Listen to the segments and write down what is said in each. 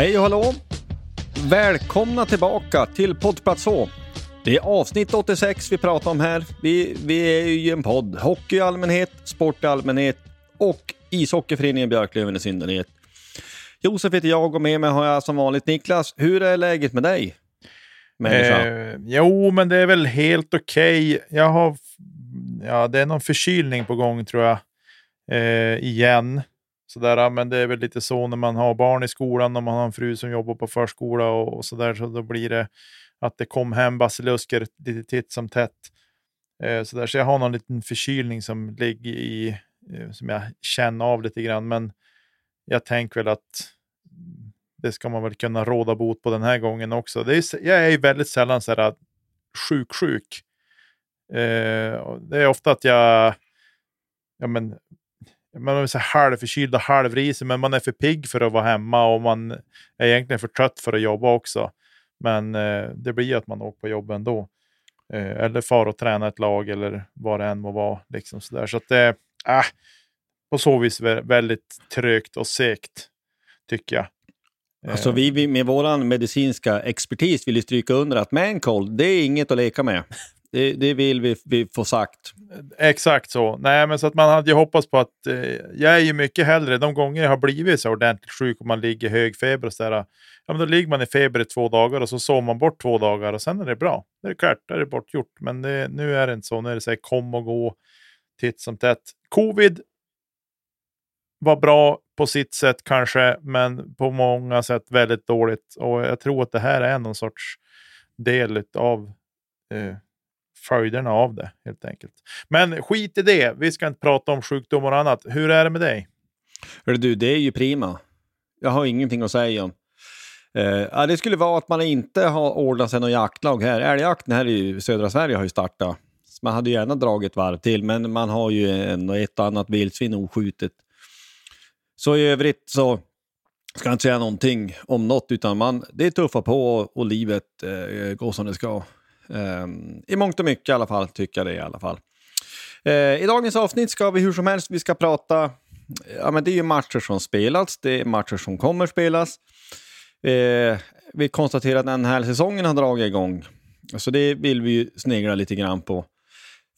Hej och hallå! Välkomna tillbaka till Poddplats H. Det är avsnitt 86 vi pratar om här. Vi, vi är ju en podd. Hockey i allmänhet, sport i allmänhet och ishockeyföreningen Björklöven i synnerhet. Josef heter jag och med mig har jag som vanligt Niklas. Hur är läget med dig? Människa? Eh, jo, men det är väl helt okej. Jag har... Ja, det är någon förkylning på gång tror jag. Eh, igen. Sådär, men det är väl lite så när man har barn i skolan och man har en fru som jobbar på förskola och, och sådär. Så då blir det att det kom hem basilusker lite titt som tätt. Eh, så, där. så jag har någon liten förkylning som ligger i, eh, som jag känner av lite grann. Men jag tänker väl att det ska man väl kunna råda bot på den här gången också. Det är, jag är väldigt sällan så här sjuk-sjuk. Eh, det är ofta att jag ja, men, man är så halvförkyld och halvrisig, men man är för pigg för att vara hemma och man är egentligen för trött för att jobba också. Men eh, det blir att man åker på jobb ändå. Eh, eller far och träna ett lag eller vad det än må vara. Liksom så där. så att är äh, på så vis väldigt trögt och segt, tycker jag. Alltså vi, vi med vår medicinska expertis vill ju stryka under att mancold, det är inget att leka med. Det, det vill vi, vi få sagt. Exakt så. Nej, men så att man hade ju hoppats på att eh, jag är ju mycket hellre de gånger jag har blivit så ordentligt sjuk och man ligger hög feber och sådär. Ja, men då ligger man i feber i två dagar och så sover man bort två dagar och sen är det bra. Det är klart, det är bortgjort. Men det, nu är det inte så. Nu är det så här, kom och gå titt som tätt. Covid var bra på sitt sätt kanske, men på många sätt väldigt dåligt. Och jag tror att det här är någon sorts del av eh, följderna av det helt enkelt. Men skit i det. Vi ska inte prata om sjukdomar och annat. Hur är det med dig? Hör du, det är ju prima. Jag har ingenting att säga om. Eh, det skulle vara att man inte har ordnat sig något jaktlag här. Älgjakten här i södra Sverige har ju startat. Man hade gärna dragit varv till, men man har ju en, ett och annat vildsvin oskjutet. Så i övrigt så ska jag inte säga någonting om något, utan man, det är tuffa på och, och livet eh, går som det ska. Ehm, I mångt och mycket i alla fall, tycker jag det i alla fall. Eh, I dagens avsnitt ska vi hur som helst, vi ska prata, ja men det är ju matcher som spelats, det är matcher som kommer spelas. Eh, vi konstaterar att den här säsongen har dragit igång, så det vill vi ju snegla lite grann på.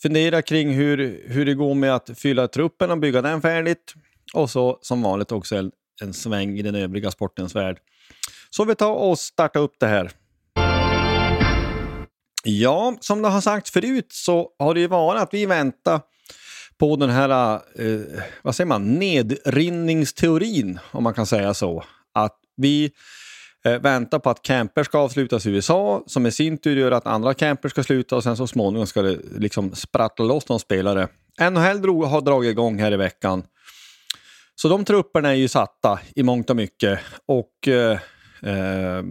Fundera kring hur, hur det går med att fylla truppen och bygga den färdigt. Och så som vanligt också en, en sväng i den övriga sportens värld. Så vi tar och startar upp det här. Ja, som det har sagt förut så har det ju varit att vi väntar på den här, eh, vad säger man, nedrinningsteorin, om man kan säga så. Att vi Eh, väntar på att camper ska avslutas i USA som i sin tur gör att andra camper ska sluta och sen så småningom ska det liksom sprattla loss någon spelare. NHL drog, har dragit igång här i veckan. Så de trupperna är ju satta i mångt och mycket. Och eh, eh,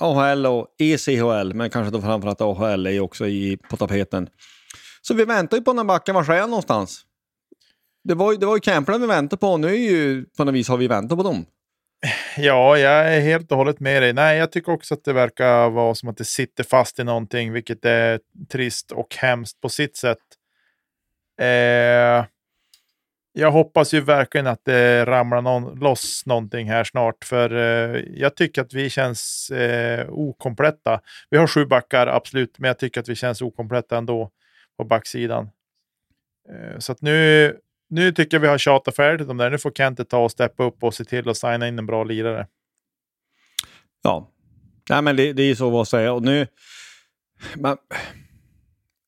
AHL och ECHL, men kanske då framförallt AHL är ju också i, på tapeten. Så vi väntar ju på den backen var är han någonstans. Det var, ju, det var ju camperna vi väntade på och nu är ju, på något vis har vi väntat på dem. Ja, jag är helt och hållet med dig. Nej, jag tycker också att det verkar vara som att det sitter fast i någonting, vilket är trist och hemskt på sitt sätt. Eh, jag hoppas ju verkligen att det ramlar någon, loss någonting här snart, för eh, jag tycker att vi känns eh, okompletta. Vi har sju backar, absolut, men jag tycker att vi känns okompletta ändå på backsidan. Eh, så att nu, nu tycker jag vi har tjatat färdigt om det. Nu får Kente ta och steppa upp och se till att signa in en bra lirare. Ja, Nej, men det, det är så vad säga. Och nu, man,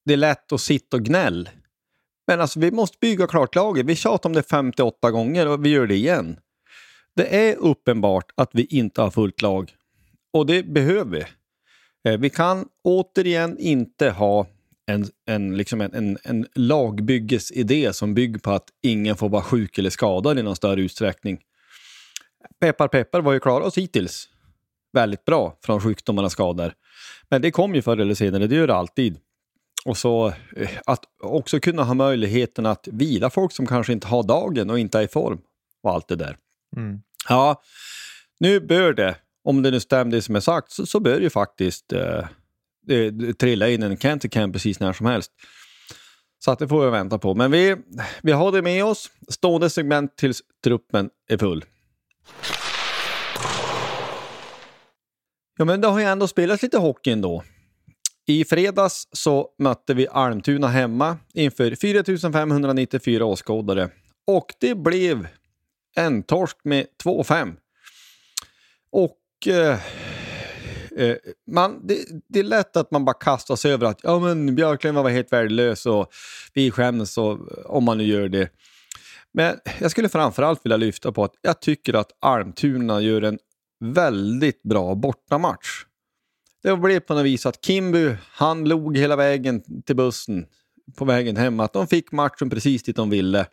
det är lätt att sitta och gnäll. Men alltså, vi måste bygga klart laget. Vi tjatar om det 58 gånger och vi gör det igen. Det är uppenbart att vi inte har fullt lag. Och det behöver vi. Eh, vi kan återigen inte ha en, en, liksom en, en, en lagbyggesidé som bygger på att ingen får vara sjuk eller skadad i någon större utsträckning. Peppar peppar var ju klara oss hittills väldigt bra från sjukdomar och skador. Men det kommer ju förr eller senare, det gör det alltid. Och så eh, att också kunna ha möjligheten att vila folk som kanske inte har dagen och inte är i form och allt det där. Mm. Ja, nu bör det, om det nu stämmer det som är sagt, så, så bör ju faktiskt eh, trilla in en Cantercam precis när som helst. Så att det får vi vänta på. Men vi, vi har det med oss. Stående segment tills truppen är full. Ja, men det har ju ändå spelats lite hockey ändå. I fredags så mötte vi Almtuna hemma inför 4594 åskådare och det blev en torsk med 2-5. Och eh, eh, man, det, det, är lätt att man bara kastar sig över att ja, men Björklund var helt värdelös och vi skäms och, om man nu gör det. Men jag skulle framförallt vilja lyfta på att jag tycker att Almtuna gör en väldigt bra bortamatch. Det blev på något vis att Kimbu han log hela vägen till bussen på vägen hem. Att de fick matchen precis dit de ville.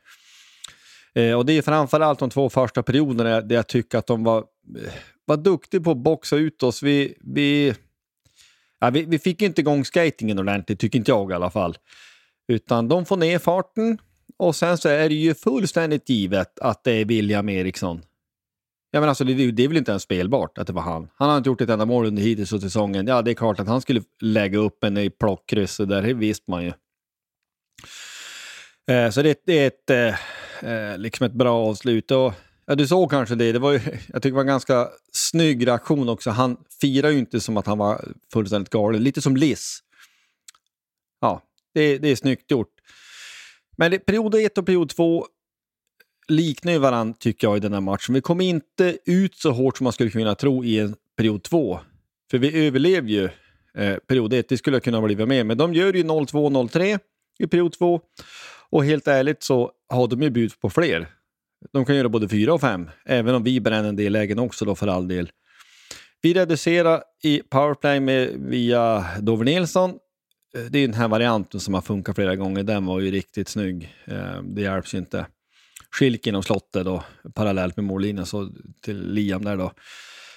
Eh, och det är framförallt de två första perioderna där jag tycker att de var, eh, var duktiga på att boxa ut oss. Vi, vi, ja, vi, vi fick inte igång skatingen ordentligt, tycker inte jag i alla fall. Utan de får ner farten och sen så är det ju fullständigt givet att det är William Eriksson Ja, men alltså, det, det är väl inte ens spelbart att det var han. Han har inte gjort ett enda mål under hittills och säsongen. Ja, det är klart att han skulle lägga upp en i plockkrysset där, det visste man ju. Eh, så det, det är ett, eh, eh, liksom ett bra avslut. Och, ja, du såg kanske det. det var ju, jag tycker det var en ganska snygg reaktion också. Han firar ju inte som att han var fullständigt galen. Lite som Liss. Ja, det, det är snyggt gjort. Men det, period 1 och period 2 liknar ju varandra tycker jag i den här matchen. Vi kom inte ut så hårt som man skulle kunna tro i en period två. För vi överlevde ju eh, period ett, det skulle jag kunna blivit med. Men de gör ju 0-2-0-3 i period två. Och helt ärligt så har de ju bud på fler. De kan göra både fyra och fem, även om vi bränner en del lägen också då för all del. Vi reducerar i powerplay med, via Dover Nilsson. Eh, det är den här varianten som har funkat flera gånger. Den var ju riktigt snygg. Eh, det hjälps ju inte. Schilk inom slottet då, parallellt med mållinjen så till Liam där då.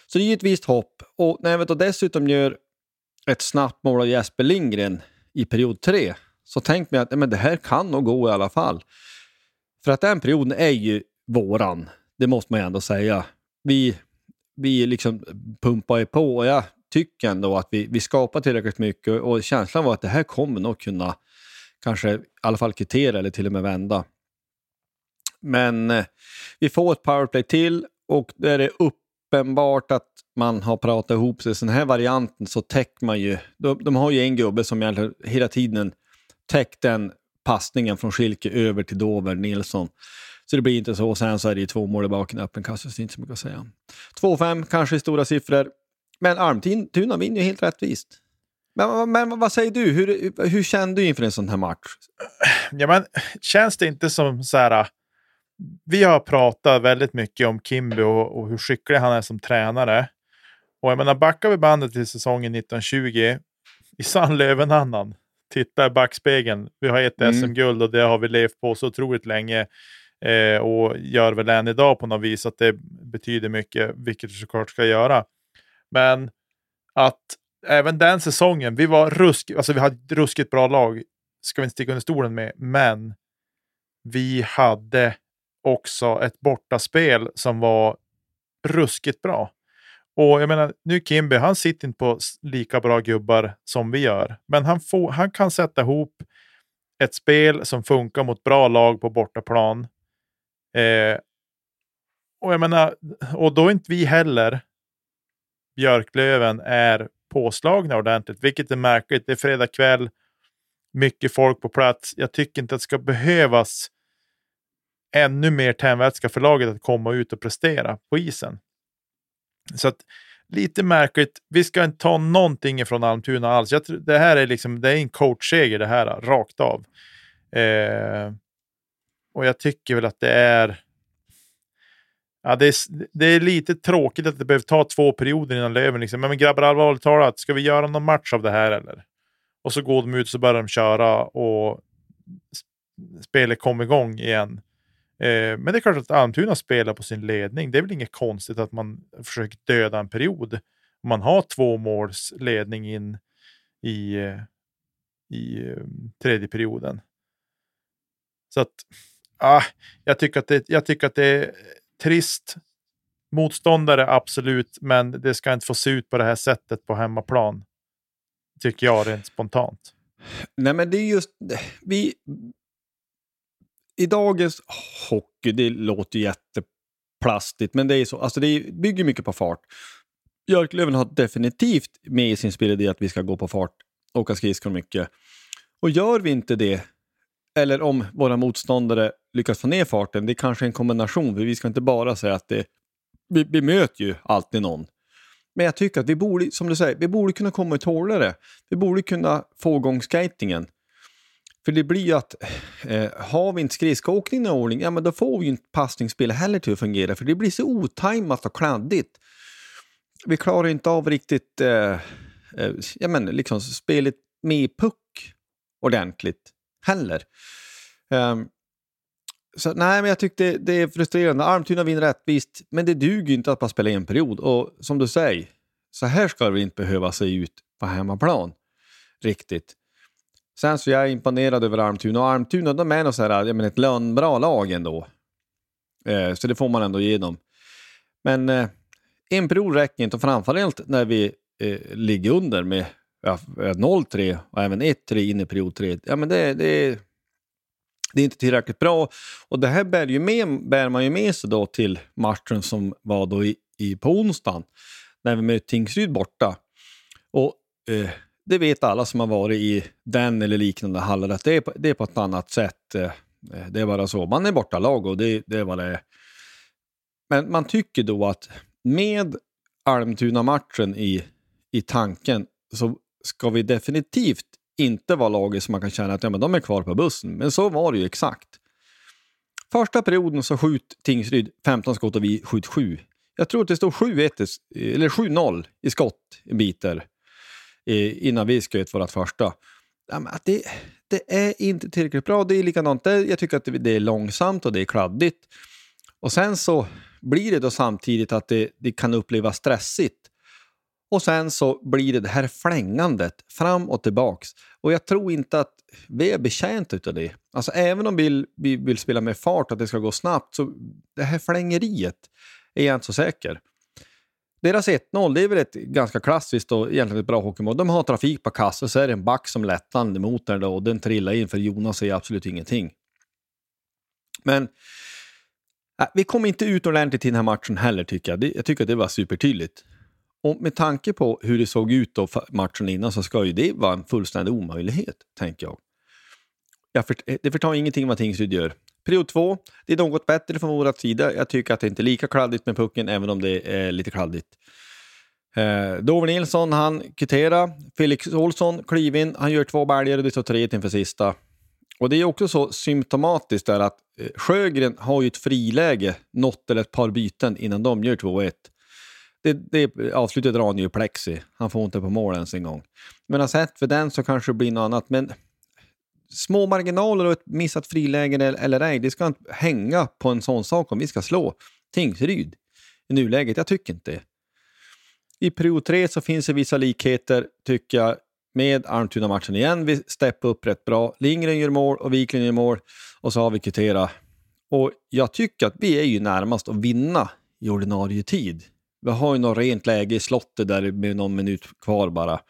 Så det är ju ett visst hopp. Och när vi dessutom gör ett snabbt mål av Jesper Lindgren i period tre så tänkte jag att men det här kan nog gå i alla fall. För att den perioden är ju våran, det måste man ju ändå säga. Vi, vi liksom pumpar ju på och jag tycker ändå att vi, vi skapar tillräckligt mycket och känslan var att det här kommer nog kunna kanske i alla fall kvittera eller till och med vända. Men eh, vi får ett powerplay till och där är det uppenbart att man har pratat ihop sig. Så den här varianten så täcker man ju, de, de har ju en gubbe som egentligen hela tiden täckt den passningen från Schilke över till Dover, Nilsson. Så det blir inte så. Sen så är det ju två mål i baken, öppen kasse, så inte så mycket att säga. 2-5 kanske i stora siffror. Men Almtuna vinner ju helt rättvist. Men, men, vad säger du? Hur, hur kände du inför en sån här match? Ja, men, känns det inte som så här vi har pratat väldigt mycket om Kimby och, och, hur skicklig han är som tränare. Och jag menar, backar vi bandet till säsongen 1920 i sann Lövenannan. Titta i backspegeln. Vi har ett Mm. SM-guld och det har vi levt på så otroligt länge. Eh, och gör väl än idag på något vis att det betyder mycket, vilket det såklart ska göra. Men att även den säsongen, vi var rusk, alltså vi hade ett ruskigt bra lag, ska vi inte sticka under stolen med, men vi hade också ett bortaspel som var ruskigt bra. Och jag menar, nu Kimby, han sitter inte på lika bra gubbar som vi gör. Men han, får, han kan sätta ihop ett spel som funkar mot bra lag på bortaplan. Eh, och jag menar, och då är inte vi heller, Björklöven, är påslagna ordentligt, vilket är märkligt. Det är fredag kväll, mycket folk på plats. Jag tycker inte att det ska behövas ännu mer tändvätska för laget att komma ut och prestera på isen. Så att lite märkligt. Vi ska inte ta någonting ifrån Almtuna alls. Jag tror, det här är liksom, det är en coachseger det här, rakt av. Eh, och jag tycker väl att det är Ja, det, är, det är lite tråkigt att det behöver ta två perioder innan Löven liksom, men grabbar allvarligt talat, ska vi göra någon match av det här eller? Och så går de ut och så börjar de köra och spelet kommer igång igen. Eh, men det är klart att Almtuna spelar på sin ledning. Det är väl inget konstigt att man försöker döda en period. Om man har två måls ledning in i, eh, i eh, tredje perioden. Så att, ah, jag, tycker att det, jag tycker att det är trist. Motståndare, absolut, men det ska inte få se ut på det här sättet på hemmaplan. Tycker jag rent spontant. Nej, men det är just... Vi, i dagens hockey, det låter jätteplastigt, men det är så. Alltså det bygger mycket på fart. Björklöven har definitivt med i sin spelidé att vi ska gå på fart, åka skridskor mycket. Och gör vi inte det, eller om våra motståndare lyckas få ner farten, det är kanske en kombination, för vi ska inte bara säga att det... Vi, vi möter ju alltid någon. Men jag tycker att vi borde, som du säger, vi borde kunna komma ut hårdare. Vi borde kunna få igång skatingen. För det blir ju att eh, har vi inte skridskoåkningen i ordning, ja men då får vi ju inte passningsspel heller till att fungera. För det blir så otajmat och kladdigt. Vi klarar inte av riktigt eh, eh, ja, men liksom spelet med puck ordentligt heller. Um, så nej, men jag tyckte det är frustrerande. Almtuna vinner rättvist, men det duger ju inte att bara spela en period. Och som du säger, så här ska det inte behöva se ut på hemmaplan. Riktigt. Sen så är jag imponerad över Almtuna. Och Almtuna, de är nog så här, jag menar, ett lönbra lag ändå. Eh, så det får man ändå ge dem. Men eh, en period räcker inte, och framförallt när vi eh, ligger under med ja, 0-3 och även 1-3 in i period 3. Ja, men det, det, det är inte tillräckligt bra. Och det här bär, ju med, bär man ju med sig då till matchen som var då i, i, på onsdagen, när vi mötte Tingsryd borta. Och eh, det vet alla som har varit i den eller liknande hallar att det är på, det är på ett annat sätt. Eh, det är bara så. Man är borta lag och det, det är vad det är. Men man tycker då att med Almtuna-matchen i, i tanken så ska vi definitivt inte vara laget som man kan känna att ja, men de är kvar på bussen. Men så var det ju exakt. Första perioden så skjut Tingsryd 15 skott och vi skjut 7. Jag tror att det stod 7-1, eller 7-0 i skott en bit där innan vi sköt vårt första. Att det, det är inte tillräckligt bra. Det är likadant där. Jag tycker att det, det är långsamt och det är kladdigt. Och sen så blir det då samtidigt att det, det kan upplevas stressigt. Och sen så blir det det här flängandet fram och tillbaks. Och jag tror inte att vi är betjänta av det. Alltså även om vi vill, vi vill spela med fart och att det ska gå snabbt, så det här flängeriet är jag inte så säker. Deras 1-0, det är väl ett ganska klassiskt och egentligen ett bra hockeymål. De har trafik på kassen, så är det en back som lättar mot den och den trillar in för Jonas säger absolut ingenting. Men äh, vi kom inte ut ordentligt i den här matchen heller tycker jag. Det, jag tycker att det var supertydligt. Och med tanke på hur det såg ut då matchen innan så ska ju det vara en fullständig omöjlighet, tänker jag. jag för, det förtar ingenting vad Tingsryd gör. Period två, det är något bättre från vår sida. Jag tycker att det inte är lika kladdigt med pucken, även om det är lite kladdigt. Eh, Dover Nilsson, han kvitterar. Felix Olsson kliver in, han gör två baljor och det står 3 inför sista. Och det är också så symptomatiskt där att eh, Sjögren har ju ett friläge, något eller ett par byten innan de gör 2-1. det, det avslutet drar han ju plexi. Han får inte på mål ens en gång. Men sett för den så kanske det blir något annat. Men små marginaler och ett missat friläge eller ej, det ska inte hänga på en sån sak om vi ska slå Tingsryd i nuläget. Jag tycker inte det. I period 3 så finns det vissa likheter, tycker jag, med Almtuna-matchen igen. Vi steppar upp rätt bra. Lindgren gör mål och Wiklund gör mål och så har vi kvitterat. Och jag tycker att vi är ju närmast att vinna i ordinarie tid. Vi har ju något rent läge i slottet där med någon minut kvar bara.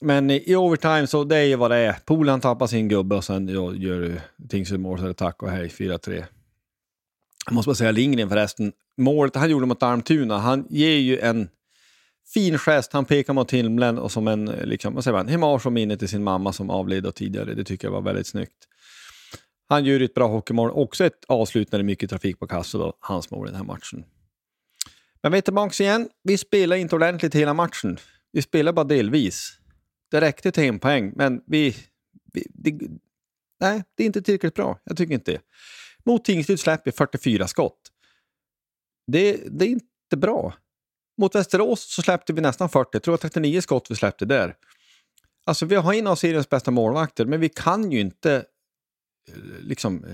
Men i overtime så det är ju vad det är. Polen tappar sin gubbe och sen ja, gör Tingsryd mål så är det tack och hej 4-3. Jag måste bara säga Lindgren förresten. Målet han gjorde mot Almtuna, han ger ju en fin gest. Han pekar mot himlen och som en, liksom, vad säger man, hemage och minne till sin mamma som avled tidigare. Det tycker jag var väldigt snyggt. Han gör ett bra hockeymål, också ett avslut när det är mycket trafik på kassan. då, hans mål i den här matchen. Men vi är tillbaka igen. Vi spelar inte ordentligt hela matchen. Vi spelar bara delvis. Det räckte till en poäng, men vi... vi det, nej, det är inte tillräckligt bra. Jag tycker inte det. Mot Tingsryd släpper 44 skott. Det, det är inte bra. Mot Västerås så släppte vi nästan 40, jag tror 39 skott vi släppte där. Alltså vi har en av seriens bästa målvakter, men vi kan ju inte eh, liksom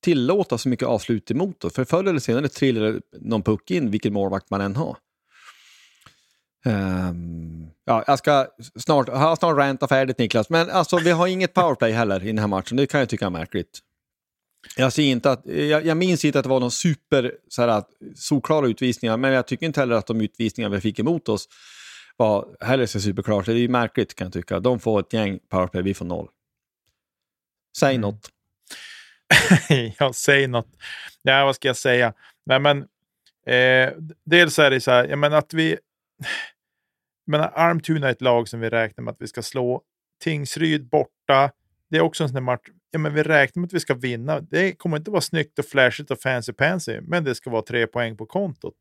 tillåta så mycket avslut emot oss. För förr eller senare trillar någon puck in, vilken målvakt man än har. Um, ja, jag ska snart, jag har snart ranta färdigt Niklas, men alltså vi har inget powerplay heller i den här matchen. Det kan jag tycka är märkligt. Jag, ser inte att, jag, jag minns inte att det var någon super så här, solklara utvisningar, men jag tycker inte heller att de utvisningar vi fick emot oss var heller så superklart. Det är märkligt kan jag tycka. De får ett gäng powerplay, vi får noll. Säg mm. något. ja, säg något. Ja, vad ska jag säga? Nej, men eh, dels är det så här, jag menar att vi... Men Almtuna är ett lag som vi räknar med att vi ska slå. Tingsryd borta. Det är också en sån där match ja, men vi räknar med att vi ska vinna. Det kommer inte vara snyggt och flashigt och fancy pansy, men det ska vara tre poäng på kontot.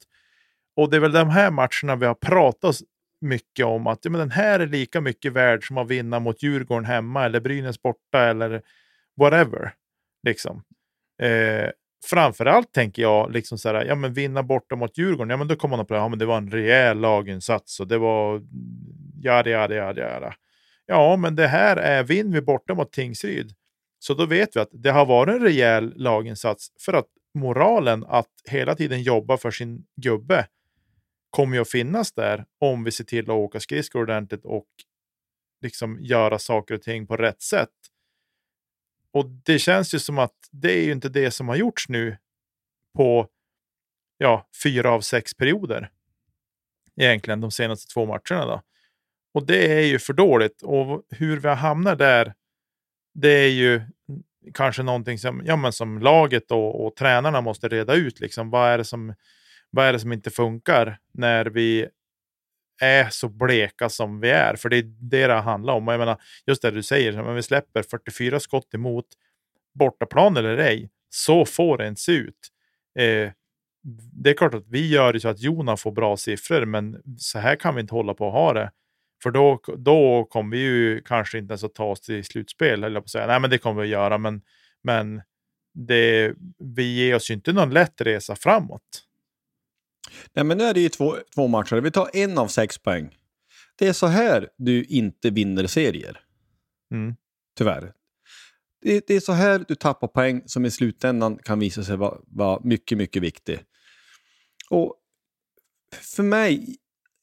Och det är väl de här matcherna vi har pratat mycket om att ja, men den här är lika mycket värd som att vinna mot Djurgården hemma eller Brynäs borta eller whatever. Liksom. Eh, framförallt tänker jag liksom så här, ja men vinna borta mot Djurgården, ja men då kommer man på ja men det var en rejäl laginsats och det var mm, jada jada jada jada. Ja, men det här är vinner vi borta mot Tingsryd. Så då vet vi att det har varit en rejäl laginsats för att moralen att hela tiden jobba för sin gubbe kommer ju att finnas där om vi ser till att åka skridskor ordentligt och liksom göra saker och ting på rätt sätt. Och det känns ju som att det är ju inte det som har gjorts nu på ja, fyra av sex perioder. Egentligen de senaste två matcherna. Då. Och det är ju för dåligt. Och hur vi hamnar där det är ju kanske någonting som, ja, men som laget och, och tränarna måste reda ut. Liksom. Vad, är det som, vad är det som inte funkar när vi är så bleka som vi är? För det är det det handlar om. Jag menar, just det du säger, om vi släpper 44 skott emot bortaplan eller ej, så får det inte se ut. Eh, det är klart att vi gör det så att Jona får bra siffror, men så här kan vi inte hålla på att ha det. För då, då kommer vi ju kanske inte ens att ta oss till slutspel, eller på att säga. Nej, men det kommer vi att göra, men, men det, vi ger oss ju inte någon lätt resa framåt. Nej, men nu är det ju två, två matcher. Vi tar en av sex poäng. Det är så här du inte vinner serier. Mm. Tyvärr. Det, det, är så här du tappar poäng som i slutändan kan visa sig vara, vara mycket, mycket viktig. Och för mig,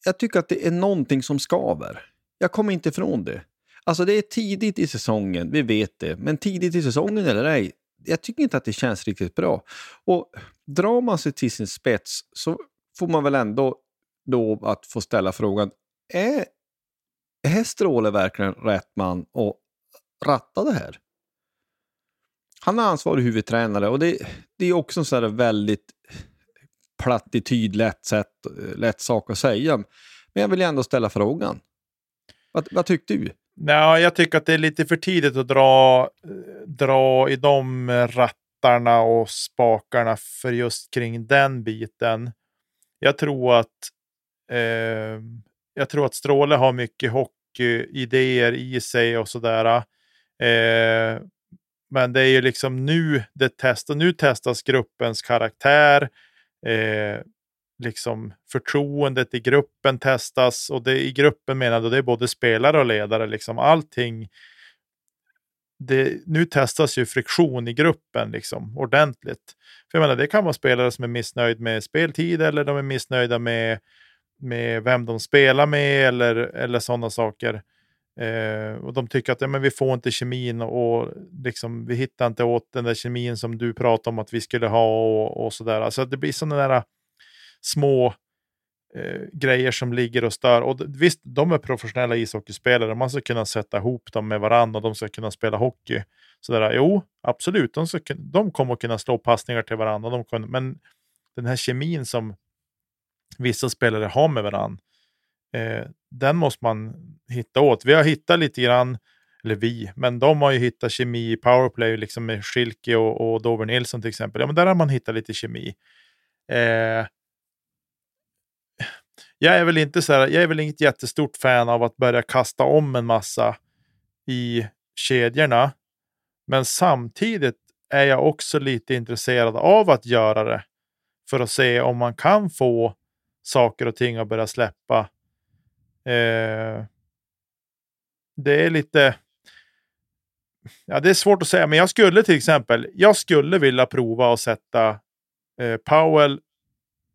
jag tycker att det är någonting som skaver. Jag kommer inte ifrån det. Alltså det är tidigt i säsongen, vi vet det, men tidigt i säsongen eller ej, jag tycker inte att det känns riktigt bra. Och drar man sig till sin spets så får man väl ändå då att få ställa frågan, är, är Stråle verkligen rätt man att ratta det här? Han är ansvarig huvudtränare och det, det är också en sån väldigt plattityd, lätt, sätt, lätt sak att säga. Men jag vill ändå ställa frågan. Vad, vad tyckte du? Ja, jag tycker att det är lite för tidigt att dra, eh, dra i de rattarna och spakarna för just kring den biten. Jag tror att eh, jag tror att Stråle har mycket hockeyidéer i sig och sådär. Eh, men det är ju liksom nu det testas. Nu testas gruppens karaktär. Eh, liksom förtroendet i gruppen testas och det, i gruppen menar jag det är både spelare och ledare, liksom allting. Det, nu testas ju friktion i gruppen liksom ordentligt. För jag menar, det kan vara spelare som är missnöjd med speltid eller de är missnöjda med, med vem de spelar med eller, eller sådana saker. Eh, och de tycker att ja, men vi får inte kemin och liksom, vi hittar inte åt den där kemin som du pratade om att vi skulle ha och, och sådär. Alltså det blir sådana där små eh, grejer som ligger och stör. Och visst, de är professionella ishockeyspelare. Man ska kunna sätta ihop dem med varandra och de ska kunna spela hockey. Sådär, jo, absolut, de, ska, de kommer att kunna slå passningar till varandra. De kommer, men den här kemin som vissa spelare har med varandra, eh, den måste man hitta åt. Vi har hittat lite grann, eller vi, men de har ju hittat kemi i powerplay, liksom med Schilke och, och Dover Nilsson till exempel. Ja, men där har man hittat lite kemi. Eh, jag är väl inte så här, jag är väl inget jättestort fan av att börja kasta om en massa i kedjorna. Men samtidigt är jag också lite intresserad av att göra det för att se om man kan få saker och ting att börja släppa. Eh, det är lite... Ja, det är svårt att säga, men jag skulle till exempel, jag skulle vilja prova att sätta eh, Powell,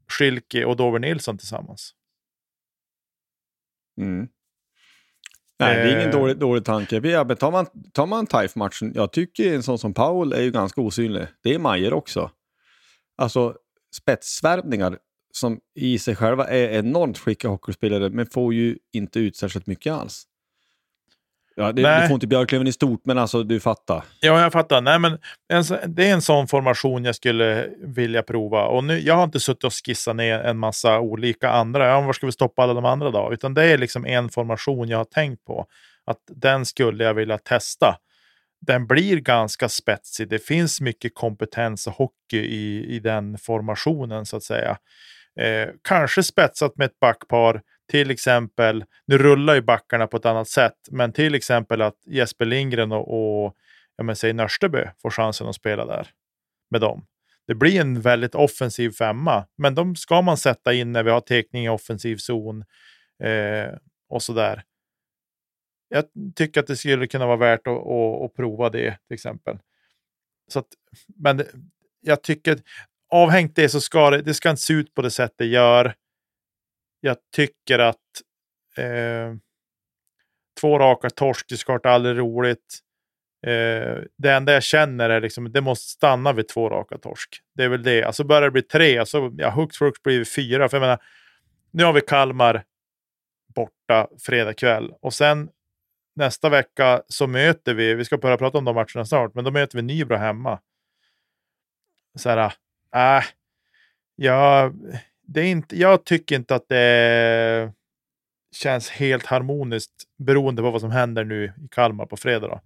Schilke och Dover Nilsson tillsammans. Mm. Nej, det är ingen eh. dålig, dålig tanke. Men tar man, tar man TIFE-matchen, jag tycker en sån som Powell är ju ganska osynlig. Det är Majer också. Alltså spetssvärmningar som i sig själva är enormt skickliga hockeyspelare men får ju inte ut särskilt mycket alls. Ja, det, du får inte Björklöven i stort, men alltså du fattar. Ja, jag fattar. Nej, men en, det är en sån formation jag skulle vilja prova. Och nu, jag har inte suttit och skissat ner en massa olika andra. Ja, var ska vi stoppa alla de andra då? Utan det är liksom en formation jag har tänkt på. Att den skulle jag vilja testa. Den blir ganska spetsig. Det finns mycket kompetens och hockey i, i den formationen så att säga. Eh, kanske spetsat med ett backpar till exempel, nu rullar ju backarna på ett annat sätt, men till exempel att Jesper Lindgren och, och ja, men säg Nörstebö får chansen att spela där med dem. Det blir en väldigt offensiv femma, men de ska man sätta in när vi har tekning i offensiv zon eh, och där. Jag tycker att det skulle kunna vara värt att, att, att prova det till exempel. Så att, men det, jag tycker avhängt det så ska det, det ska inte se ut på det sätt det gör jag tycker att eh, två raka torsk, det såklart aldrig roligt. Eh, det enda jag känner är liksom, det måste stanna vid två raka torsk. Det är väl det. Alltså börjar det bli tre, alltså, ja, hux flux blir det fyra. För jag menar, nu har vi Kalmar borta fredag kväll och sen nästa vecka så möter vi, vi ska börja prata om de matcherna snart, men då möter vi Nybro hemma. Så här, äh, jag, det är inte, jag tycker inte att det känns helt harmoniskt beroende på vad som händer nu i Kalmar på fredag. Då.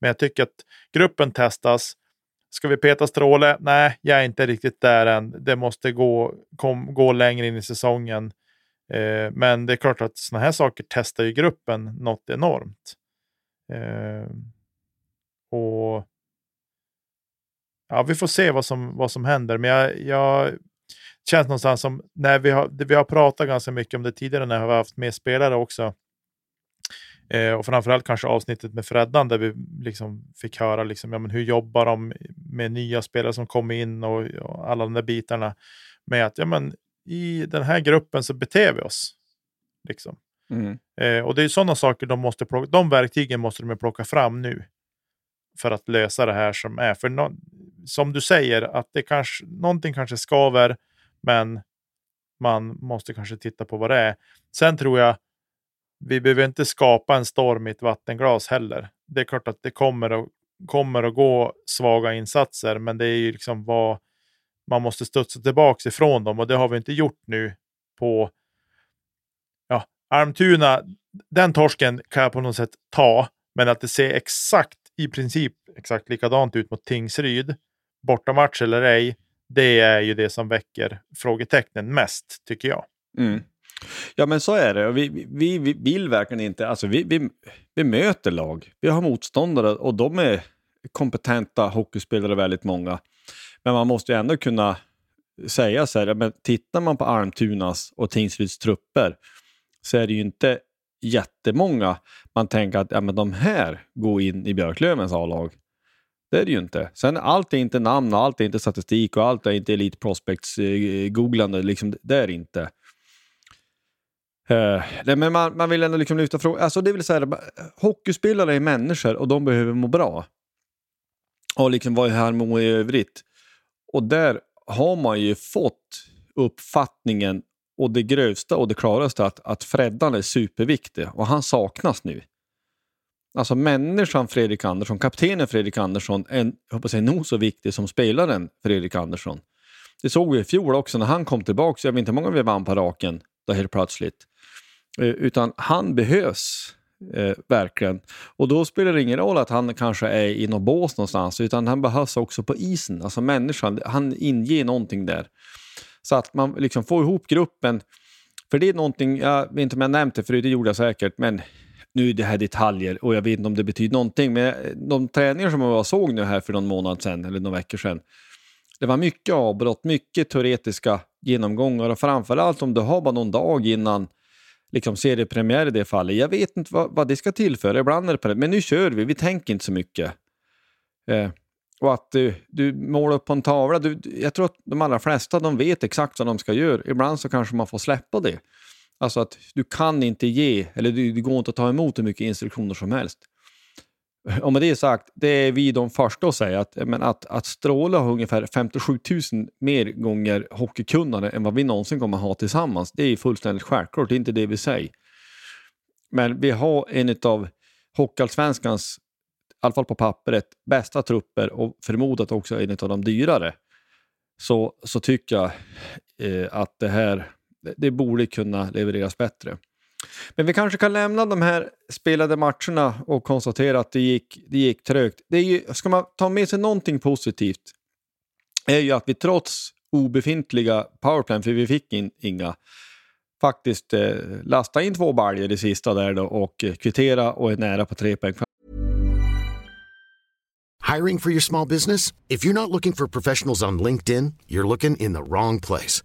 Men jag tycker att gruppen testas. Ska vi peta Stråle? Nej, jag är inte riktigt där än. Det måste gå, kom, gå längre in i säsongen. Eh, men det är klart att sådana här saker testar ju gruppen något enormt. Eh, och ja, vi får se vad som, vad som händer. Men jag, jag känns någonstans som när vi har, vi har pratat ganska mycket om det tidigare när vi har haft med spelare också. Eh, och framförallt kanske avsnittet med Freddan där vi liksom fick höra liksom, ja, men hur jobbar de med nya spelare som kommer in och, och alla de där bitarna. Med att ja, men, i den här gruppen så beter vi oss. Liksom. Mm. Eh, och det är sådana saker de måste plocka, de verktygen måste de plocka fram nu. För att lösa det här som är. För no, som du säger, att det kanske, någonting kanske skaver men man måste kanske titta på vad det är. Sen tror jag vi behöver inte skapa en storm i ett vattenglas heller. Det är klart att det kommer att, kommer att gå svaga insatser, men det är ju liksom vad man måste studsa tillbaka ifrån dem och det har vi inte gjort nu på ja, Almtuna. Den torsken kan jag på något sätt ta, men att det ser exakt i princip exakt likadant ut mot Tingsryd, bortamatch eller ej, det är ju det som väcker frågetecknen mest, tycker jag. Mm. Ja, men så är det. Vi, vi, vi vill verkligen inte... Alltså, vi, vi, vi möter lag. Vi har motståndare och de är kompetenta hockeyspelare, väldigt många. Men man måste ju ändå kunna säga så här, men tittar man på Almtunas och Tingsryds trupper så är det ju inte jättemånga man tänker att ja, men de här går in i Björklövens A-lag. Det är det ju inte. Sen allt är inte namn och allt är inte statistik och allt är inte Elite Prospects-googlande. Eh, liksom, det är inte. Uh, nej, men man, man vill ändå liksom lyfta frågan. Alltså det vill säga, hockeyspelare är människor och de behöver må bra. Och liksom vara i harmoni i övrigt. Och där har man ju fått uppfattningen och det grövsta och det klaraste att, att Freddan är superviktig och han saknas nu. Alltså människan Fredrik Andersson, kaptenen Fredrik Andersson, är jag nog så viktig som spelaren Fredrik Andersson. Det såg vi i fjol också när han kom tillbaka, jag vet inte hur många vi vann på raken då helt plötsligt. Eh, utan han behövs eh, verkligen. Och då spelar det ingen roll att han kanske är i något bås någonstans, utan han behövs också på isen. Alltså människan, han inger någonting där. Så att man liksom får ihop gruppen. För det är någonting, jag vet inte om jag nämnt det förut, det gjorde jag säkert, men nu är det här detaljer och jag vet inte om det betyder någonting. Men de träningar som jag såg nu här för någon månad sedan, eller några veckor sedan, det var mycket avbrott, mycket teoretiska genomgångar och framförallt om du har bara någon dag innan liksom seriepremiär i det fallet. Jag vet inte vad, vad det ska tillföra, ibland är det på det, men nu kör vi, vi tänker inte så mycket. Eh, och att du, du målar upp på en tavla, du, jag tror att de allra flesta de vet exakt vad de ska göra. Ibland så kanske man får släppa det. Alltså att du kan inte ge, eller det går inte att ta emot hur mycket instruktioner som helst. Och med det sagt, det är vi de första att säga att, men att, att Stråle har ungefär 57 000 mer gånger hockeykunnande än vad vi någonsin kommer ha tillsammans. Det är fullständigt självklart, det är inte det vi säger. Men vi har en av Hockeyallsvenskans, i alla fall på pappret, bästa trupper och förmodat också en av de dyrare. Så, så tycker jag eh, att det här det borde kunna levereras bättre. Men vi kanske kan lämna de här spelade matcherna och konstatera att det gick, det gick trögt. Det är ju, ska man ta med sig någonting positivt är ju att vi trots obefintliga powerplan, för vi fick in, inga, faktiskt eh, lasta in två baljor i sista där då och kvittera och är nära på tre poäng. Hiring for your small business? If you're not looking for professionals on LinkedIn, you're looking in the wrong place.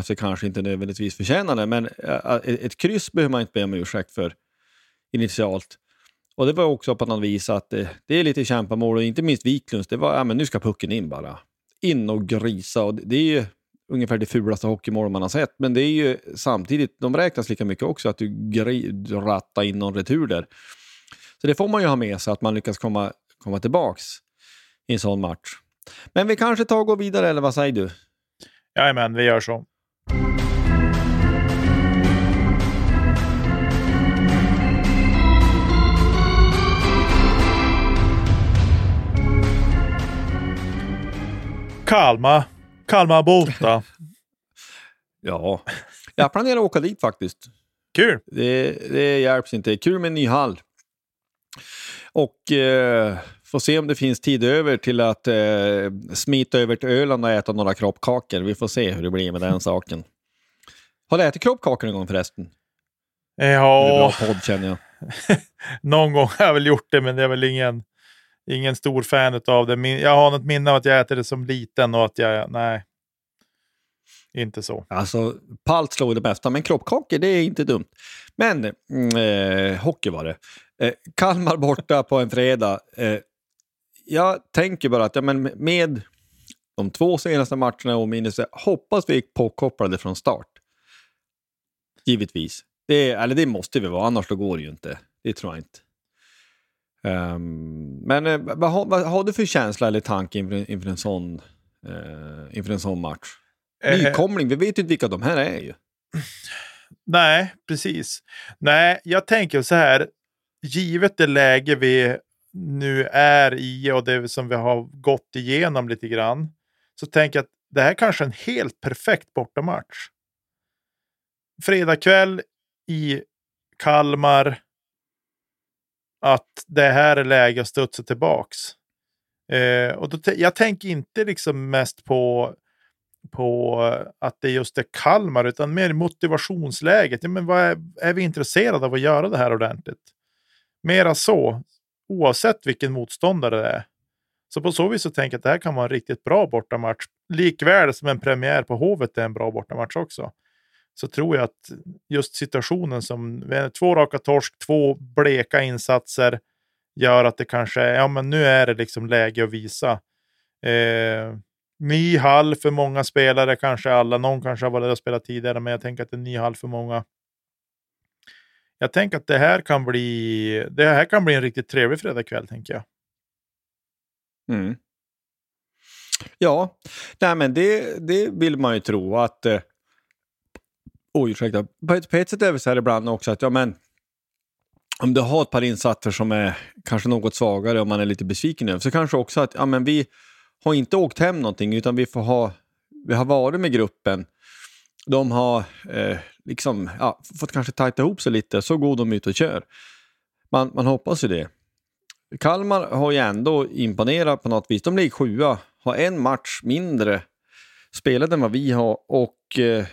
Alltså kanske inte nödvändigtvis förtjänar det, men eh, eh, ett kryss behöver man inte be om ursäkt för initialt. Och det var också på något vis att det, det är lite kämpamål och inte minst Wiklunds. Det var, ja men nu ska pucken in bara. In och grisa och det är ju ungefär det fulaste hockeymål man har sett. Men det är ju samtidigt, de räknas lika mycket också, att du, du rattar in någon retur där. Så det får man ju ha med sig, att man lyckas komma, komma tillbaks i en sån match. Men vi kanske tar och går vidare, eller vad säger du? Jajamän, vi gör så. Kalmar. Kalmar borta. ja, jag planerar att åka dit faktiskt. Kul! Det, det hjälps inte. Kul med en ny hall. Och eh, får se om det finns tid över till att eh, smita över till Öland och äta några kroppkakor. Vi får se hur det blir med den saken. Har du ätit kroppkakor en gång förresten? Ja. Det är bra podd känner jag. Någon gång har jag väl gjort det, men det är väl ingen ingen stor fan av det. Jag har något minne av att jag äter det som liten och att jag, nej. Inte så. Alltså, palt slår det bästa, men kroppkakor det är inte dumt. Men mm, eh, hockey var det. Eh, Kalmar borta på en fredag. Eh, jag tänker bara att ja, men med de två senaste matcherna och minus, hoppas vi gick påkopplade från start. Givetvis. Det, eller det måste vi vara, annars då går det ju inte. Det tror jag inte. Ehm, men eh, vad, har- vad har du för känsla eller tanke inför, inför, en, sån, eh, inför en sån match? Eh, Nykomling, vi vet ju inte vilka de här är ju. Nej, precis. Nej, jag tänker så här. Givet det läge vi nu är i och det som vi har gått igenom lite grann. Så tänker jag att det här kanske är en helt perfekt bortamatch. Fredag kväll i Kalmar. Att det här är läge att studsa tillbaks. Eh, och då jag tänker inte liksom mest på på att det just är Kalmar, utan mer motivationsläget. Ja, men vad är, är vi intresserade av att göra det här ordentligt? Mera så, oavsett vilken motståndare det är. Så på så vis så tänker jag att det här kan vara en riktigt bra bortamatch. Likväl som en premiär på Hovet är en bra bortamatch också. Så tror jag att just situationen som vi två raka torsk, två bleka insatser gör att det kanske är, ja men nu är det liksom läge att visa. Eh, ny hall för många spelare, kanske alla. Någon kanske har varit där och spelat tidigare, men jag tänker att det är en ny hall för många. Jag tänker att det här kan bli, det här kan bli en riktigt trevlig fredagkväll, tänker jag. Mm. Ja, nej men det, det vill man ju tro att... Eh, oj, ursäkta. På ett, på ett sätt är det så här ibland också att ja, men, om du har ett par insatser som är kanske något svagare och man är lite besviken över så kanske också att ja, men vi har inte åkt hem någonting utan vi, får ha, vi har varit med gruppen. De har eh, liksom, ja, fått kanske tajta ihop sig lite, så går de ut och kör. Man, man hoppas ju det. Kalmar har ju ändå imponerat på något vis. De ligger sjua, har en match mindre spelade än vad vi har och eh,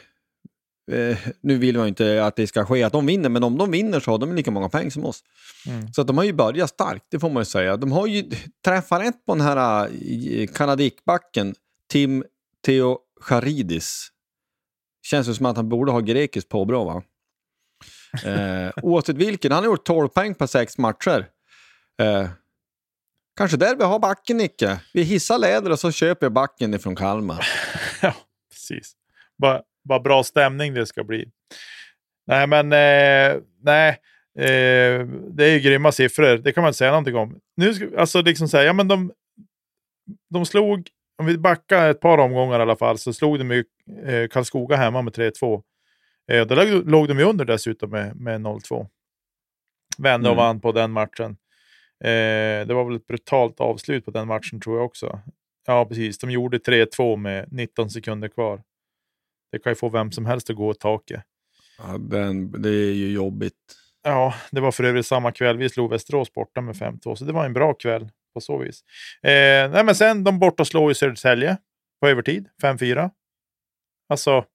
eh, nu vill man ju inte att det ska ske att de vinner, men om de vinner så har de lika många poäng som oss. Mm. Så att de har ju börjat starkt, det får man ju säga. De har ju träffat rätt på den här eh, kanadikbacken, Tim Theocharidis. Känns ju som att han borde ha grekiskt påbrå va? Eh, oavsett vilken, han har gjort 12 poäng på sex matcher. Eh, kanske där vi har backen, Nicke. Vi hissar läder och så köper jag backen ifrån Kalmar. ja, precis. Bara, bara bra stämning det ska bli. Nej, men eh, nej. Eh, det är ju grymma siffror. Det kan man inte säga någonting om. Nu ska, alltså liksom säga, ja men de, de slog, om vi backar ett par omgångar i alla fall, så slog de ju eh, Karlskoga hemma med 3-2. Eh, då låg, låg de ju under dessutom med, med 0-2. Vände och Mm. vann på den matchen. Eh, det var väl ett brutalt avslut på den matchen tror jag också. Ja, precis. De gjorde 3-2 med 19 sekunder kvar. Det kan ju få vem som helst att gå åt taket. Ja, den, det är ju jobbigt. Ja, det var för övrigt samma kväll. Vi slog Västerås borta med 5-2, så det var en bra kväll på så vis. Eh, nej, men sen de borta slår ju Södertälje på övertid, 5-4. Alltså...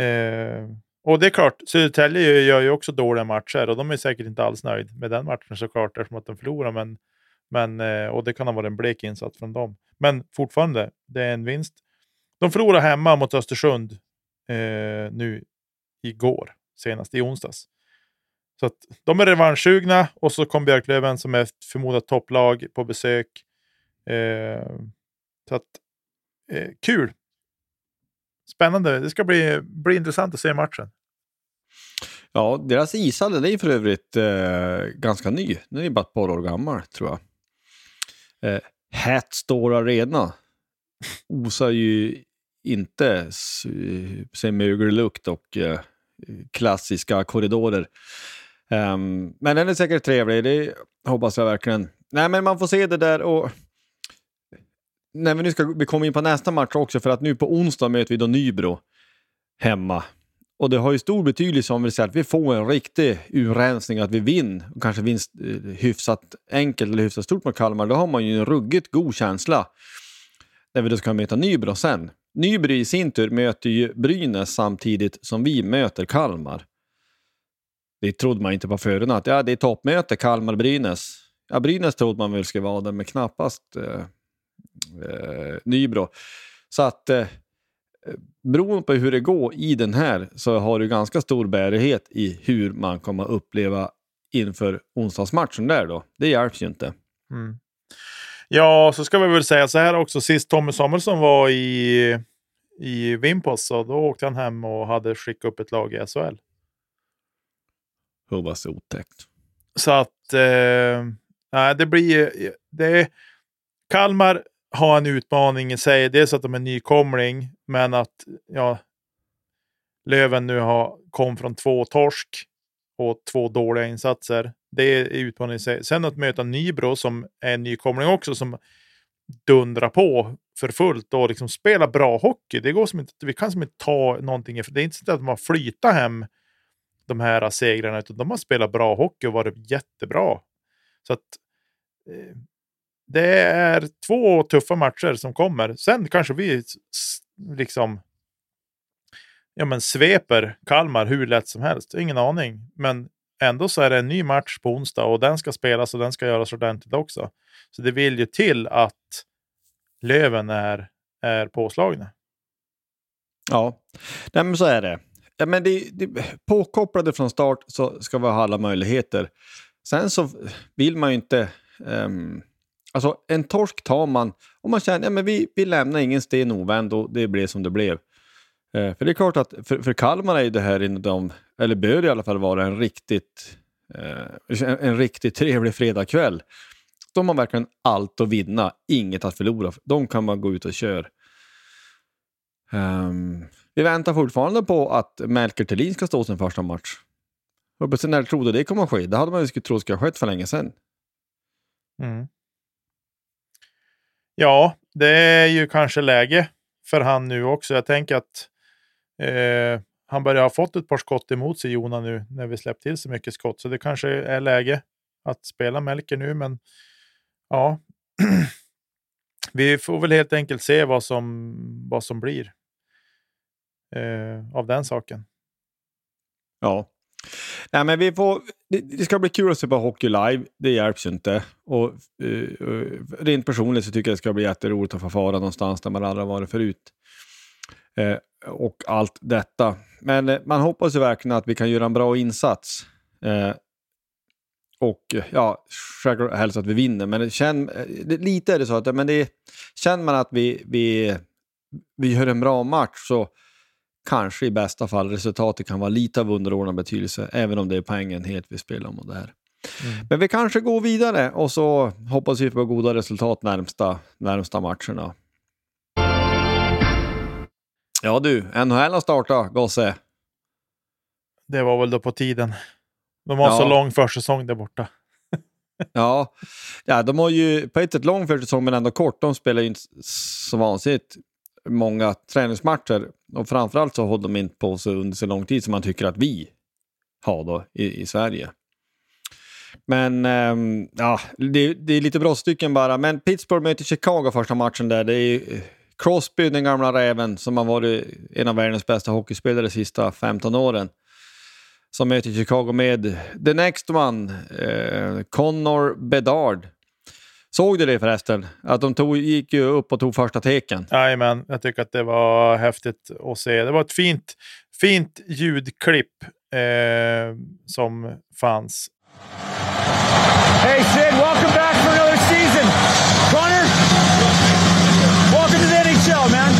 Eh, och det är klart, Södertälje gör ju också dåliga matcher och de är säkert inte alls nöjd med den matchen såklart eftersom att de förlorar. Men, men, eh, och det kan ha varit en blek insats från dem. Men fortfarande, det är en vinst. De förlorade hemma mot Östersund eh, nu igår, senast i onsdags. Så de är revanschsugna och så kom Björklöven som är ett förmodat topplag på besök. Eh, så att, eh, kul! Spännande. Det ska bli, bli intressant att se matchen. Ja, deras ishall är ju för övrigt eh, ganska ny. Den är bara ett par år gammal, tror jag. Eh, Hatstore Arena osar ju inte sig mögellukt och eh, klassiska korridorer. Um, men den är säkert trevlig, det hoppas jag verkligen. Nej, men man får se det där och när vi nu ska vi komma in på nästa match också, för att nu på onsdag möter vi då Nybro hemma. Och det har ju stor betydelse om vi säger att vi får en riktig urrensning, att vi vinner, och kanske vinst eh, hyfsat enkelt eller hyfsat stort mot Kalmar, då har man ju en ruggigt god känsla när vi då ska möta Nybro sen. Nybro i sin tur möter ju Brynäs samtidigt som vi möter Kalmar. Det trodde man inte på förhand, att ja, det är toppmöte Kalmar-Brynäs. Ja, Brynäs trodde man väl skulle vara där, men knappast eh, eh, Nybro. Så att eh, beroende på hur det går i den här så har du ganska stor bärighet i hur man kommer att uppleva inför onsdagsmatchen där då. Det hjälps ju inte. Mm. Ja, så ska vi väl säga så här också. Sist Tommy Samuelsson var i, i Vimpos så då åkte han hem och hade skickat upp ett lag i SHL. Hoppas otäckt. Så att eh, nej, det blir det. Kalmar har en utmaning i sig. Dels att de är nykomling, men att ja, Löven nu har kom från två torsk och två dåliga insatser. Det är utmaningen i sig. Sen att möta Nybro som är en nykomling också som dundrar på för fullt och liksom spelar bra hockey. Det går som inte, vi kan som inte ta någonting. Det är inte så att man flyttar hem de här segrarna, utan de har spelat bra hockey och varit jättebra. Så att eh, det är två tuffa matcher som kommer. Sen kanske vi liksom ja, men sveper Kalmar hur lätt som helst. Ingen aning. Men ändå så är det en ny match på onsdag och den ska spelas och den ska göras ordentligt också. Så det vill ju till att Löven är, är påslagna. Ja, Nej, men så är det. Ja, men det, det, påkopplade från start så ska vi ha alla möjligheter. Sen så vill man ju inte... Um, alltså en torsk tar man om man känner att ja, vi, vi lämnar ingen sten ovänd och det blev som det blev. Uh, för det är klart att för, för Kalmar är det här en eller bör i alla fall vara en riktigt, uh, en, en riktigt trevlig fredagkväll. De har verkligen allt att vinna, inget att förlora. De kan man gå ut och köra. Um, vi väntar fortfarande på att Melker Thelin ska stå sin första match. Hoppas när trodde det kommer att ske? Det hade man ju trott skulle ha skett för länge sedan. Mm. Ja, det är ju kanske läge för han nu också. Jag tänker att eh, han börjar ha fått ett par skott emot sig, Jona, nu när vi släppt till så mycket skott. Så det kanske är läge att spela Melker nu, men ja. vi får väl helt enkelt se vad som, vad som blir eh, av den saken. Ja. Nej, men vi får, det, det, ska bli kul att se på hockey live. Det hjälps ju inte. Och, uh, rent personligt så tycker jag det ska bli jätteroligt att få fara någonstans där man aldrig varit förut. Uh, och allt detta. Men uh, man hoppas ju verkligen att vi kan göra en bra insats. och ja, självklart helst att vi vinner. Men känn, lite är det så att men det, känner man att vi, vi, vi gör en bra match så kanske i bästa fall resultatet kan vara lite av underordnad betydelse, även om det är poängen helt vi spelar om det här. Mm. Men vi kanske går vidare och så hoppas vi på goda resultat närmsta, närmsta matcherna. Ja du, NHL har startat, gosse. Det var väl då på tiden. De har ja. så lång försäsong där borta. ja. ja, de har ju på ett sätt lång försäsong men ändå kort. De spelar ju inte så vansinnigt många träningsmatcher. Och framförallt så håller de inte på så under så lång tid som man tycker att vi har då i, i Sverige. Men ähm, ja, det, det, är lite brottstycken bara. Men Pittsburgh möter Chicago första matchen där. Det är eh, Crosby, den gamla räven, som har varit en av världens bästa hockeyspelare de sista 15 åren. Som möter Chicago med the next one, eh, Connor Bedard. Såg du det förresten? Att de tog, gick ju upp och tog första teken. Jajamän, jag tycker att det var häftigt att se. Det var ett fint, fint ljudklipp eh, som fanns. Hey Sid, welcome back for another season. Connor, welcome to the NHL, man.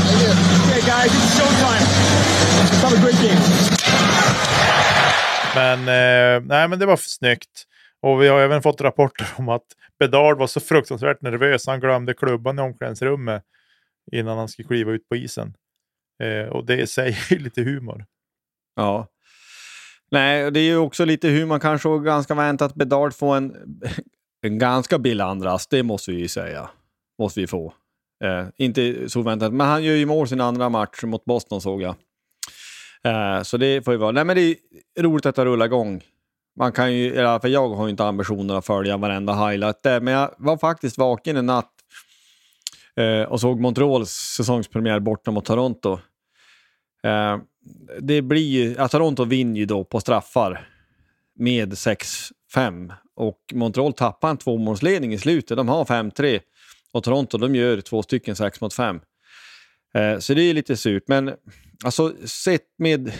Okay guys, it's showtime. Let's have a great game. Men, eh, nej, men det var snyggt. Och vi har även fått rapporter om att Bedard var så fruktansvärt nervös. Han glömde klubban i omklädningsrummet innan han skulle kliva ut på isen. Eh, och det säger lite humor. Ja. Nej, det är ju också lite humor kanske och ganska väntat att Bedard får en, en ganska billig andras. Det måste vi ju säga. Måste vi få. Eh, inte så väntat, men han gör ju mål sin andra match mot Boston såg jag. Eh, så det får ju vara. Nej, men det är roligt att det rullar igång man kan ju, för jag har ju inte ambitionen att följa varenda highlight där, men jag var faktiskt vaken en natt eh, och såg Montreals säsongspremiär borta mot Toronto. Eh, det blir ja, Toronto vinner ju då på straffar med 6-5 och Montreal tappar en tvåmålsledning i slutet. De har 5-3 och Toronto de gör två stycken 6 mot 5. Eh, så det är lite surt, men alltså sett med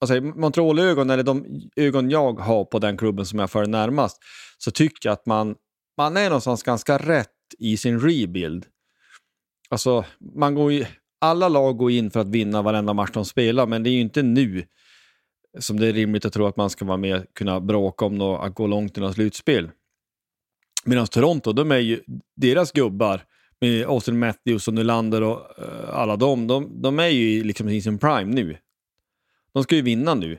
alltså, Montreal-ögon, eller de ögon jag har på den klubben som jag följer närmast, så tycker jag att man, man är någonstans ganska rätt i sin rebuild. Alltså, man går ju alla lag går in för att vinna varenda match de spelar, men det är ju inte nu som det är rimligt att tro att man ska vara med och kunna bråka om något, att gå långt i något slutspel. Medan Toronto, de är ju, deras gubbar med Austin Matthews och Nylander och uh, alla dem, de, de är ju liksom i sin prime nu. De ska ju vinna nu.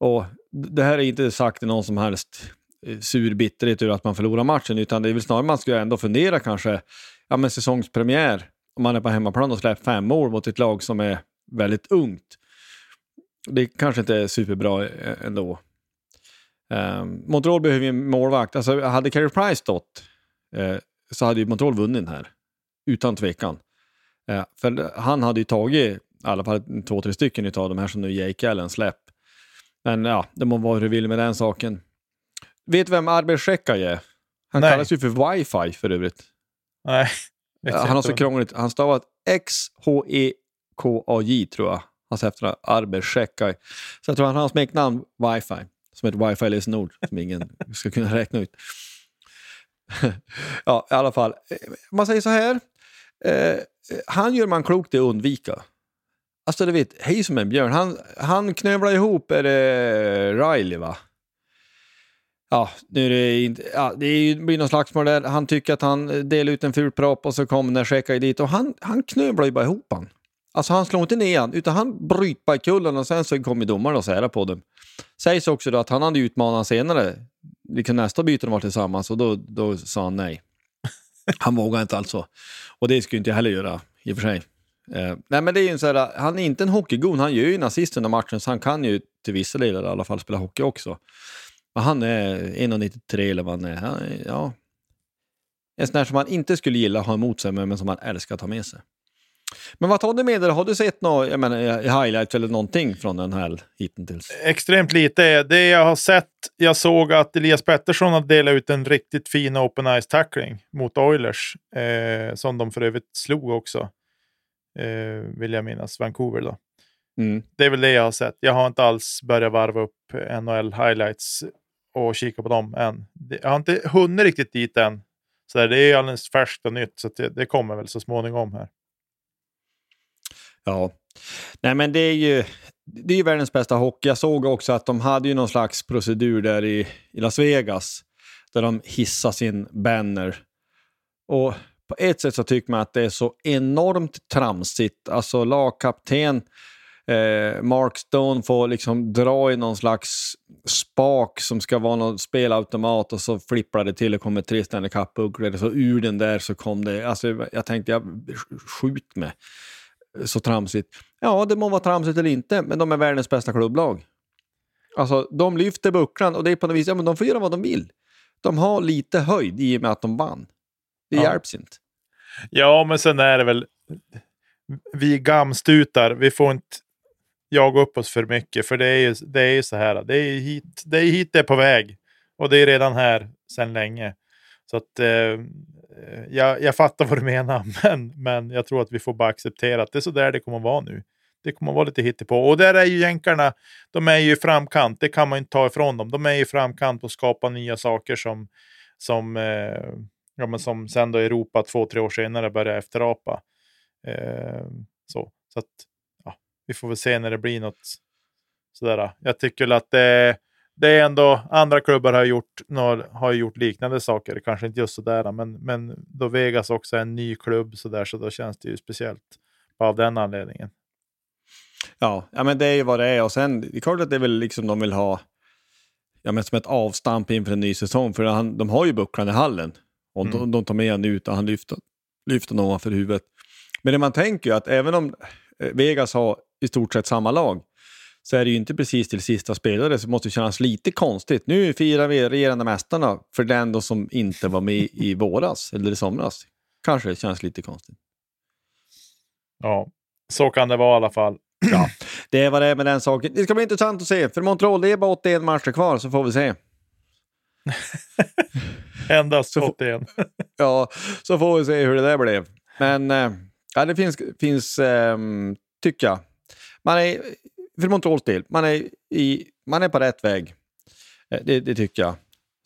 Och det här är inte sagt i någon som helst eh, sur bitterhet över att man förlorar matchen, utan det är väl snarare man ska ändå fundera kanske, ja men säsongspremiär, om man är på hemmaplan och släpper fem mål mot ett lag som är väldigt ungt. Det kanske inte är superbra eh, ändå. Um, Montreal behöver ju en målvakt. Alltså, hade Carey Price stått eh, så hade ju Montreal vunnit den här. Utan tvekan. Eh, för han hade ju tagit i alla fall två, tre stycken av de här som nu Jake Allen släpp. Men ja, det må vara hur du vill med den saken. Vet du vem Arber Shekaj är? Han Nej. kallas ju för wifi för övrigt. Nej. Han har så krångligt. Han stavat X-H-E-K-A-J tror jag. Hans efternamn Arber Shekaj. Så jag tror han har smeknamn wifi. Som ett wifi-lösenord som ingen ska kunna räkna ut. ja, i alla fall. Man säger så här. Eh, han gör man klokt i att undvika. Alltså du vet, hej som en björn. Han, han knövlar ihop, är det Riley va? Ja, nu är det inte, ja, det blir någon slagsmål där. Han tycker att han delar ut en ful propp och så kommer checka dit och han, han knövlar ju bara ihop han. Alltså han slår inte ner han, utan han bryter bara kullen och sen så kommer domaren och sära på dem. Sägs också då att han hade utmanat senare, liksom nästa byte de var tillsammans och då, då sa han nej. Han vågar inte alltså. Och det skulle inte jag heller göra i och för sig. Eh, nej men det är ju en så här, han är inte en hockeygon, han gör ju en assist under matchen så han kan ju till vissa delar i alla fall spela hockey också. Men han är 1,93 eller vad han är. Han ja. En sån där som man inte skulle gilla att ha emot sig men som man älskar att ha med sig. Men vad tar du med dig? Har du sett något jag menar, eh, highlights eller någonting från den här hittills? Extremt lite. Det jag har sett, jag såg att Elias Pettersson har delat ut en riktigt fin open ice tackling mot Oilers. Eh, som de för övrigt slog också. Eh, vill jag minnas. Vancouver då. Mm. Det är väl det jag har sett. Jag har inte alls börjat varva upp NHL highlights och kika på dem än. Jag har inte hunnit riktigt dit än. Så där, det är alldeles färskt och nytt, så det, det kommer väl så småningom här. Ja. Nej men det är ju det är ju världens bästa hockey. Jag såg också att de hade ju någon slags procedur där i, i Las Vegas där de hissar sin banner. Och på ett sätt så tycker man att det är så enormt tramsigt. Alltså lagkapten eh, Mark Stone får liksom dra i någon slags spak som ska vara någon spelautomat och så flippar det till och kommer tre Stanley Cup-ugglor. Så ur den där så kom det, alltså jag tänkte, jag skjut med så tramsigt. Ja, det må vara tramsigt eller inte, men de är världens bästa klubblag. Alltså, de lyfter bucklan och det är på något vis, ja men de får göra vad de vill. De har lite höjd i och med att de vann. Det Ja. hjälps inte. Ja, men sen är det väl... Vi gamstutar, vi får inte jaga upp oss för mycket. För det är ju, det är ju så här. Det är hit det är hit det är på väg. Och det är redan här sedan länge. Så att eh, eh, jag, jag fattar vad du menar. Men, men jag tror att vi får bara acceptera att det är så där det kommer att vara nu. Det kommer att vara lite hittepå. Och där är ju jänkarna, de är ju i framkant. Det kan man inte ta ifrån dem. De är i framkant på att skapa nya saker som, som eh, ja, men som sen då Europa två, tre år senare började efterapa. Eh, så så att, ja, vi får väl se när det blir något sådär. Jag tycker väl att det, det är ändå andra klubbar har gjort, några, har gjort liknande saker. Kanske inte just sådär, men, men då Vegas också är en ny klubb sådär, så då känns det ju speciellt av den anledningen. Ja, ja, men det är ju vad det är. Och sen, det är klart att det är väl liksom de vill ha ja, men som ett avstamp inför en ny säsong. För han, de har ju bucklan i hallen. Och de, Mm. de tar med honom ut och han lyfter, lyfter någon ovanför huvudet. Men det man tänker ju att även om eh, Vegas har i stort sett samma lag så är det ju inte precis till sista spelare så måste det kännas lite konstigt. Nu firar vi regerande mästarna för den då som inte var med i våras eller i somras. Kanske det känns lite konstigt. Ja, så kan det vara i alla fall. Ja, det vad det med den saken. Det ska bli intressant att se. För Montreal, det är bara 81 matcher kvar så får vi se. Endast får- 81. Ja, så får vi se hur det där blev. Men eh, ja, det finns, finns ehm, tycker jag. Man är, för Montreals del, man är, i, man är på rätt väg. Eh, Det, det tycker jag.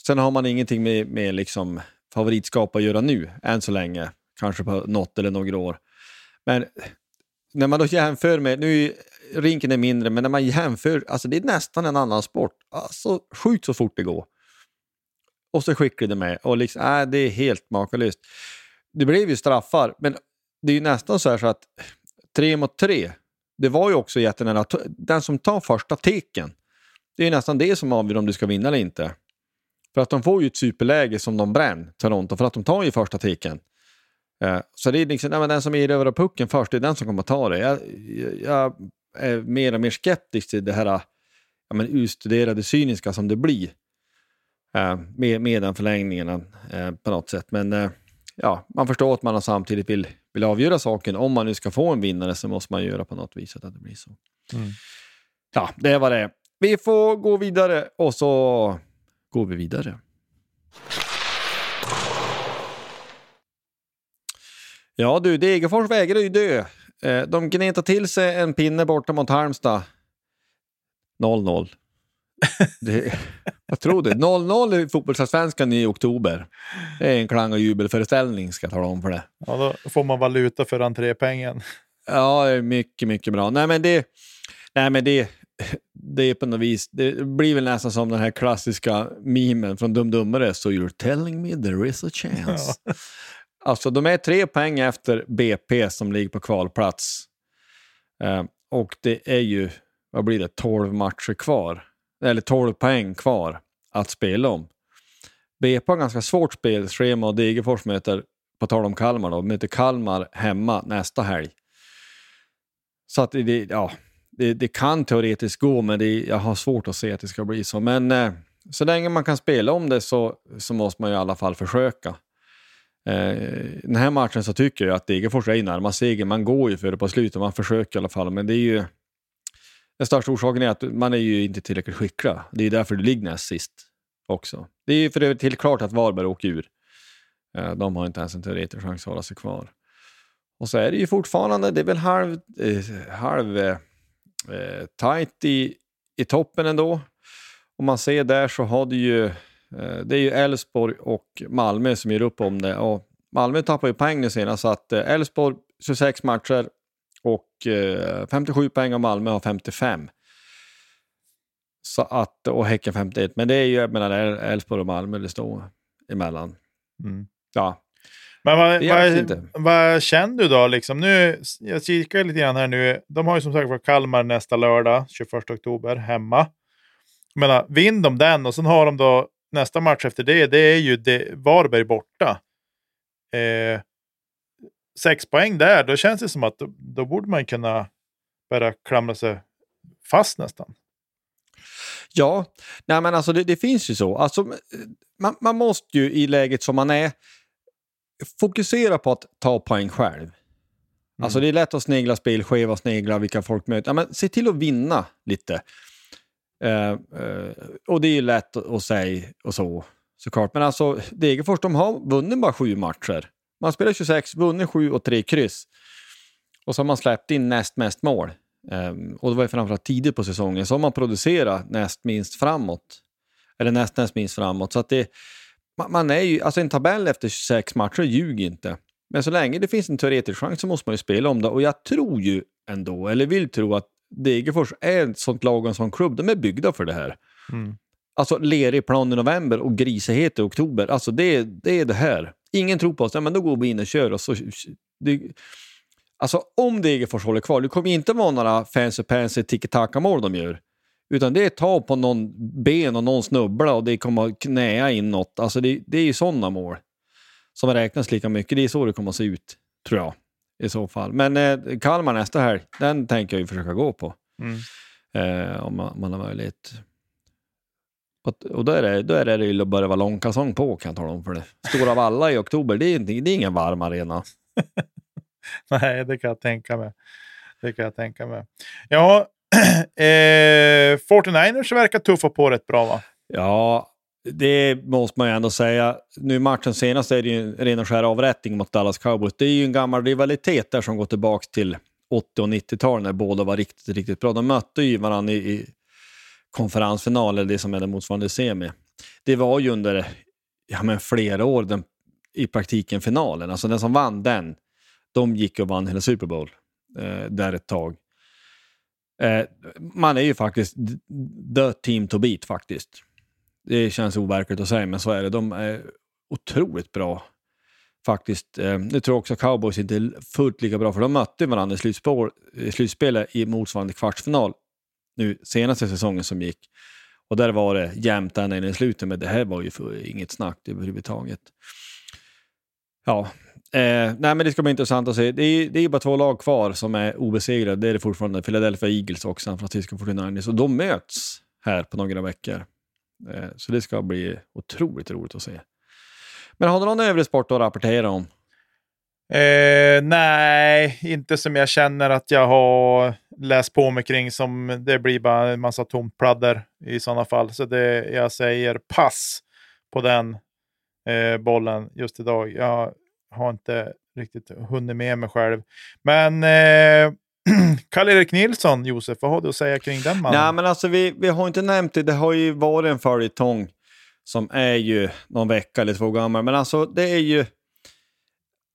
Sen har man ingenting med, med liksom favoritskap att göra nu, än så länge. Kanske på något eller några år. Men när man då jämför med, nu är rinken är mindre, men när man jämför, alltså det är nästan en annan sport. Alltså sjukt så fort det går. Och så skicklig de med. Och liksom, äh, det är helt makalöst. Det blev ju straffar, men det är ju nästan så här så att tre mot tre, det var ju också jättenära. Den som tar första teken, det är ju nästan det som avgör om du ska vinna eller inte. För att de får ju ett superläge som de bränner, Toronto, för att de tar ju första teken. Eh, så det är liksom, nej, den som erövrar pucken först, det är den som kommer att ta det. Jag, jag, jag är mer och mer skeptisk till det här ja, men utstuderade cyniska som det blir. Eh, med, med den förlängningen eh, på något sätt. Men eh, ja, man förstår att man samtidigt vill, vill avgöra saken. Om man nu ska få en vinnare så måste man göra på något vis att det blir så. Mm. Ja, det var det. Vi får gå vidare och så går vi vidare. Ja du, Degerfors vägrar ju dö. De gnetar till sig en pinne borta mot Halmstad. 0-0. Det, vad tror du? 0-0 i fotbollsallsvenskan i oktober. Det är en klang och jubelföreställning ska jag tala om för det. Ja, då får man valuta för entrépengen. Ja, det är mycket, mycket bra. Nej, men det, nej, men det, det är på något vis, det blir väl nästan som den här klassiska memen från Dum Dummare. So you're telling me there is a chance. Alltså, de är tre poäng efter BP som ligger på kvalplats. Eh, och det är ju, vad blir det, 12 matcher kvar. Eller 12 poäng kvar att spela om. BP har ganska svårt spelschema och Degerfors möter, på tal om Kalmar då, möter Kalmar hemma nästa helg. Så att det, ja, det, det kan teoretiskt gå, men det, jag har svårt att se att det ska bli så. Men eh, så länge man kan spela om det så, så måste man ju i alla fall försöka. Eh, den här matchen så tycker jag att Degerfors är närmast seger. Man går ju för det på slutet, man försöker i alla fall. Men det är ju... Den största orsaken är att man är ju inte tillräckligt skicklig. Det är därför du ligger näst sist också. Det är ju för övrigt helt klart att Varberg åker ur. Eh, de har inte ens en teoretisk chans att hålla sig kvar. Och så är det ju fortfarande, det är väl halv, eh, halv eh, tight i, i toppen ändå. Om man ser där så har det ju, eh, det är ju Elfsborg och Malmö som gör upp om det. Och Malmö tappar ju poäng nu senast så att eh, Elfsborg 26 matcher och eh, 57 poäng och Malmö har 55. Så att, och Häcken 51. Men det är ju, jag menar, Elfsborg och Malmö det står emellan. Mm. Ja, Men vad, vad, vad känner du då? Liksom? Nu, jag kikar lite grann här nu. De har ju som sagt var Kalmar nästa lördag, 21 oktober, hemma. Jag menar, vinn de den och sen har de då nästa match efter det, det är ju det, Varberg borta. Eh, sex poäng där, då känns det som att då, då borde man kunna börja klamra sig fast nästan. Ja, nej men alltså det, det finns ju så. Alltså, man, man måste ju i läget som man är fokusera på att ta poäng själv. Alltså det är lätt att snegla spelskeva, snegla vilka folk möter. Ja, men se till att vinna lite. Eh, eh, och det är ju lätt att, att säga och så såklart. Men alltså Degerfors de har vunnit bara sju matcher. Man spelar 26, vunnit sju och tre kryss. Och så har man släppt in näst mest mål. Ehm, och det var ju framförallt tidigt på säsongen. Så har man producerat näst minst framåt. Eller näst, näst minst framåt. Så att det, man, man är ju, alltså en tabell efter 26 matcher ljuger inte. Men så länge det finns en teoretisk chans så måste man ju spela om det. Och jag tror ju ändå, eller vill tro att Degerfors är ett sånt lag och en sån klubb. De är byggda för det här. Mm. Alltså lerig plan i november och grisighet i oktober. Alltså det, det är det här. Ingen tror på oss, ja, men då går vi in och kör. Och så, det, alltså om Degerfors håller kvar, det kommer inte vara några fancy pansy tiki-taka-mål de gör. Utan det är ta på någon ben och någon snubbla och det kommer att knäa in något. Alltså det, det är ju sådana mål som räknas lika mycket. Det är så det kommer att se ut, tror jag. I så fall. Men eh, Kalmar nästa helg, den tänker jag ju försöka gå på. Mm. Eh, om man, man har möjlighet. Och, då är det, då är det ju att börja vara långkalsong på kan jag tala om för det. Stora Valla i oktober, det är, inte, det är ingen varm arena. Nej, det kan jag tänka mig. Det kan jag tänka mig. Ja, eh, 49ers verkar tuffa på rätt bra va? Ja, det måste man ju ändå säga. Nu matchen senast är det ju en ren och skär avrättning mot Dallas Cowboys. Det är ju en gammal rivalitet där som går tillbaka till 80 och 90-talen när båda var riktigt, riktigt bra. De mötte ju varandra i, i konferensfinal, eller det som är den motsvarande semi. Det var ju under ja, men flera år den, i praktiken finalen. Alltså den som vann den, de gick och vann hela Super Bowl. eh, där ett tag. Eh, man är ju faktiskt the team to beat faktiskt. Det känns overkligt att säga, men så är det. De är otroligt bra faktiskt. Eh, nu tror jag också cowboys inte är fullt lika bra, för de mötte varandra i, slutspår, i slutspelet i motsvarande kvartsfinal nu senaste säsongen som gick. Och där var det jämnt ända in i slutet, men det här var ju för, inget snack överhuvudtaget. Ja, eh, nej men det ska bli intressant att se. Det är, det är bara två lag kvar som är obesegrade. Det är det fortfarande Philadelphia Eagles och San Francisco 49ers. Och de möts här på några veckor. Eh, så det ska bli otroligt roligt att se. Men har du någon övrig sport att rapportera om? Eh, nej, inte som jag känner att jag har läst på mig kring. Som det blir bara en massa tomt pladder i sådana fall. Så det, jag säger pass på den eh, bollen just idag. Jag har inte riktigt hunnit med mig själv. Men eh, Karl-Erik Nilsson, Josef, vad har du att säga kring den mannen? Nej, men alltså vi, vi har inte nämnt det. Det har ju varit en följetong som är ju någon vecka eller två gammal. Men alltså det är ju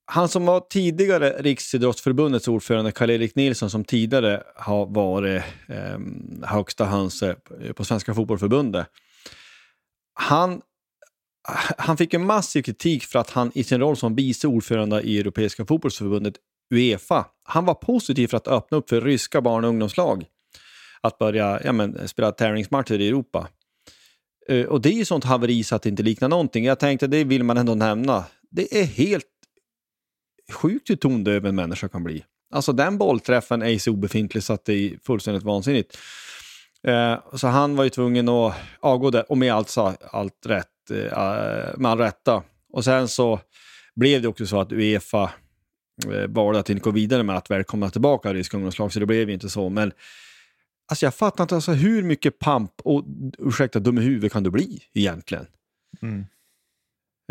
han som var tidigare Riksidrottsförbundets ordförande, Karl-Erik Nilsson, som tidigare har varit ehm, eh, högsta hönse på Svenska Fotbollförbundet. Han, han fick en massiv kritik för att han i sin roll som vice ordförande i Europeiska fotbollsförbundet Uefa, han var positiv för att öppna upp för ryska barn och ungdomslag att börja ja, men, spela tävlingsmatcher i Europa. Eh, och det är ju sånt haveri så att det inte liknar någonting. Jag tänkte det vill man ändå nämna. Det är helt sjukt hur tondöv en människa kan bli. Alltså den bollträffen är så obefintlig så att det är fullständigt vansinnigt. Eh, så han var ju tvungen att avgå där, och med allt, allt rätt, eh, med all rätta. Och sen så blev det också så att Uefa eh, valde att inte gå vidare med att välkomna tillbaka ryska ungdomslag, så det blev ju inte så. Men alltså jag fattar inte alltså, hur mycket pamp och ursäkta, dum i huvudet kan du bli egentligen? Mm.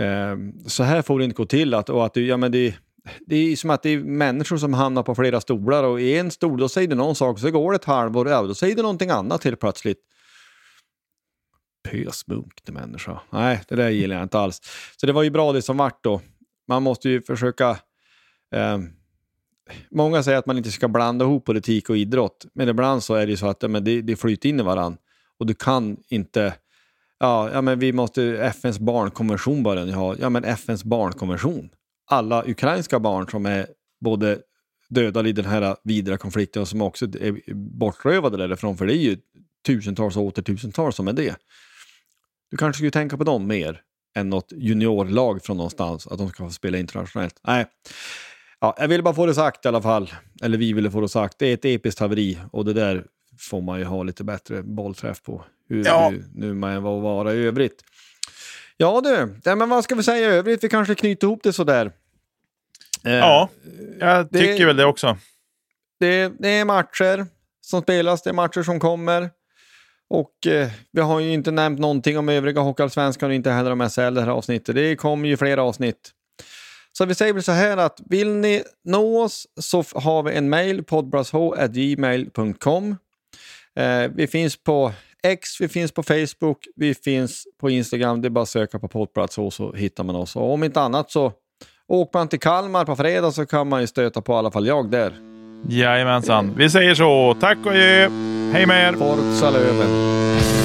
Eh, så här får det inte gå till. Att, och att, ja, men det, det är som att det är människor som hamnar på flera stolar och i en stol då säger det någon sak, så går det ett halvår, ja, då säger det någonting annat helt plötsligt. Pösmunk till människa. Nej, det där gillar jag inte alls. Så det var ju bra det som vart då. Man måste ju försöka... Eh, många säger att man inte ska blanda ihop politik och idrott, men ibland så är det ju så att ja, men det, det flyter in i varandra. Och du kan inte... Ja, ja, men vi måste... FNs barnkonvention bara ni har. Ja, men FNs barnkonvention alla ukrainska barn som är både dödade i den här vidriga konflikten och som också är bortrövade därifrån, för det är ju tusentals och åter tusentals som är det. Du kanske skulle tänka på dem mer än något juniorlag från någonstans, att de ska få spela internationellt. Nej, ja, jag ville bara få det sagt i alla fall, eller vi ville få det sagt. Det är ett episkt haveri och det där får man ju ha lite bättre bollträff på, hur Ja. nu, nu man var vara i övrigt. Ja du, ja, men vad ska vi säga i övrigt? Vi kanske knyter ihop det sådär. Eh, Ja, jag det- tycker väl det också. det, det är matcher som spelas, det är matcher som kommer. Och eh, vi har ju inte nämnt någonting om övriga Hockeyallsvenskan och inte heller om SHL det här avsnittet. Det kommer ju flera avsnitt. Så vi säger väl så här att vill ni nå oss så har vi en mail, podbrasho.gmail.com. Eh, vi finns på X, vi finns på Facebook, vi finns på Instagram. Det är bara att söka på poddbrasho så hittar man oss. Och om inte annat så åker man till Kalmar på fredag så kan man ju stöta på i alla fall jag där. Jajamensan. Vi säger så. Tack och adjö. Hej med er! Forza Löven.